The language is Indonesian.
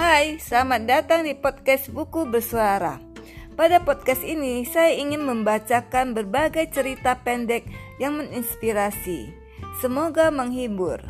Hai, selamat datang di podcast Buku Bersuara. Pada podcast ini, saya ingin membacakan berbagai cerita pendek yang menginspirasi. Semoga menghibur.